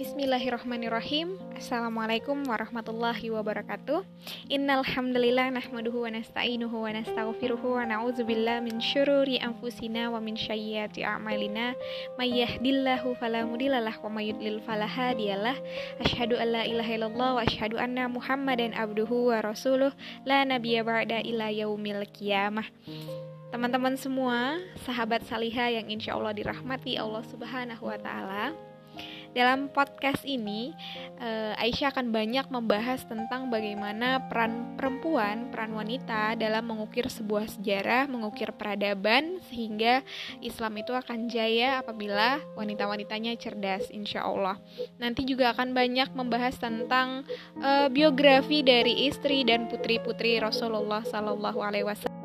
Bismillahirrahmanirrahim. Assalamualaikum warahmatullahi wabarakatuh. Innal hamdalillah nahmaduhu wa nasta'inuhu wa nastaghfiruhu wa na'udzubillah min syururi anfusina wa min syayyiati a'malina. May yahdillahu wa may yudlil fala hadiyalah. Asyhadu an la ilaha illallah wa asyhadu anna Muhammadan abduhu wa rasuluh. La nabiyya ba'da ila yaumil qiyamah. Teman-teman semua, sahabat salihah yang insya Allah dirahmati Allah Subhanahu wa Ta'ala, dalam podcast ini, uh, Aisyah akan banyak membahas tentang bagaimana peran perempuan, peran wanita dalam mengukir sebuah sejarah, mengukir peradaban, sehingga Islam itu akan jaya apabila wanita-wanitanya cerdas, insya Allah. Nanti juga akan banyak membahas tentang uh, biografi dari istri dan putri-putri Rasulullah Sallallahu Alaihi Wasallam